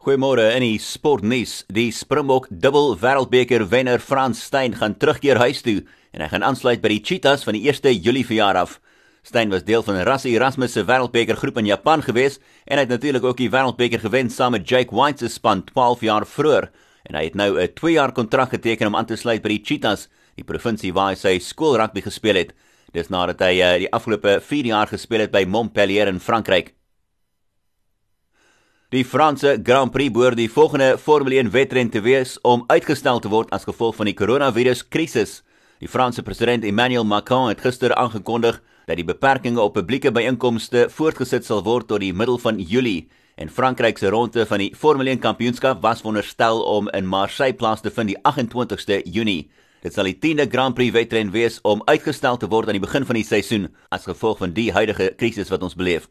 Goeiemôre in die sportnuus. Die Springbok dubbel wêreldbeker wenner Frans Steyn gaan terugkeer huis toe en hy gaan aansluit by die Cheetahs van die 1 Julie verjaar af. Steyn was deel van Rassie Erasmus se wêreldbeker groep in Japan gewees en hy het natuurlik ook die wêreldbeker gewen saam met Jake White se span 12 jaar vroeër en hy het nou 'n 2 jaar kontrak geteken om aan te sluit by die Cheetahs, die provinsie waar hy sy skoolrugby gespeel het. Dis nadat hy uh, die afgelope 4 jaar gespeel het by Montpellier in Frankryk. Die Franse Grand Prix behoort die volgende Formule 1 wedren te wees om uitgestel te word as gevolg van die koronaviruskrisis. Die Franse president Emmanuel Macron het gister aangekondig dat die beperkings op publieke byeenkomste voortgesit sal word tot die middel van Julie en Frankryk se ronde van die Formule 1 kampioenskap was veronderstel om in Marseille plaas te vind die 28ste Junie. Dit sal die 10de Grand Prix wedren wees om uitgestel te word aan die begin van die seisoen as gevolg van die huidige krisis wat ons beleef.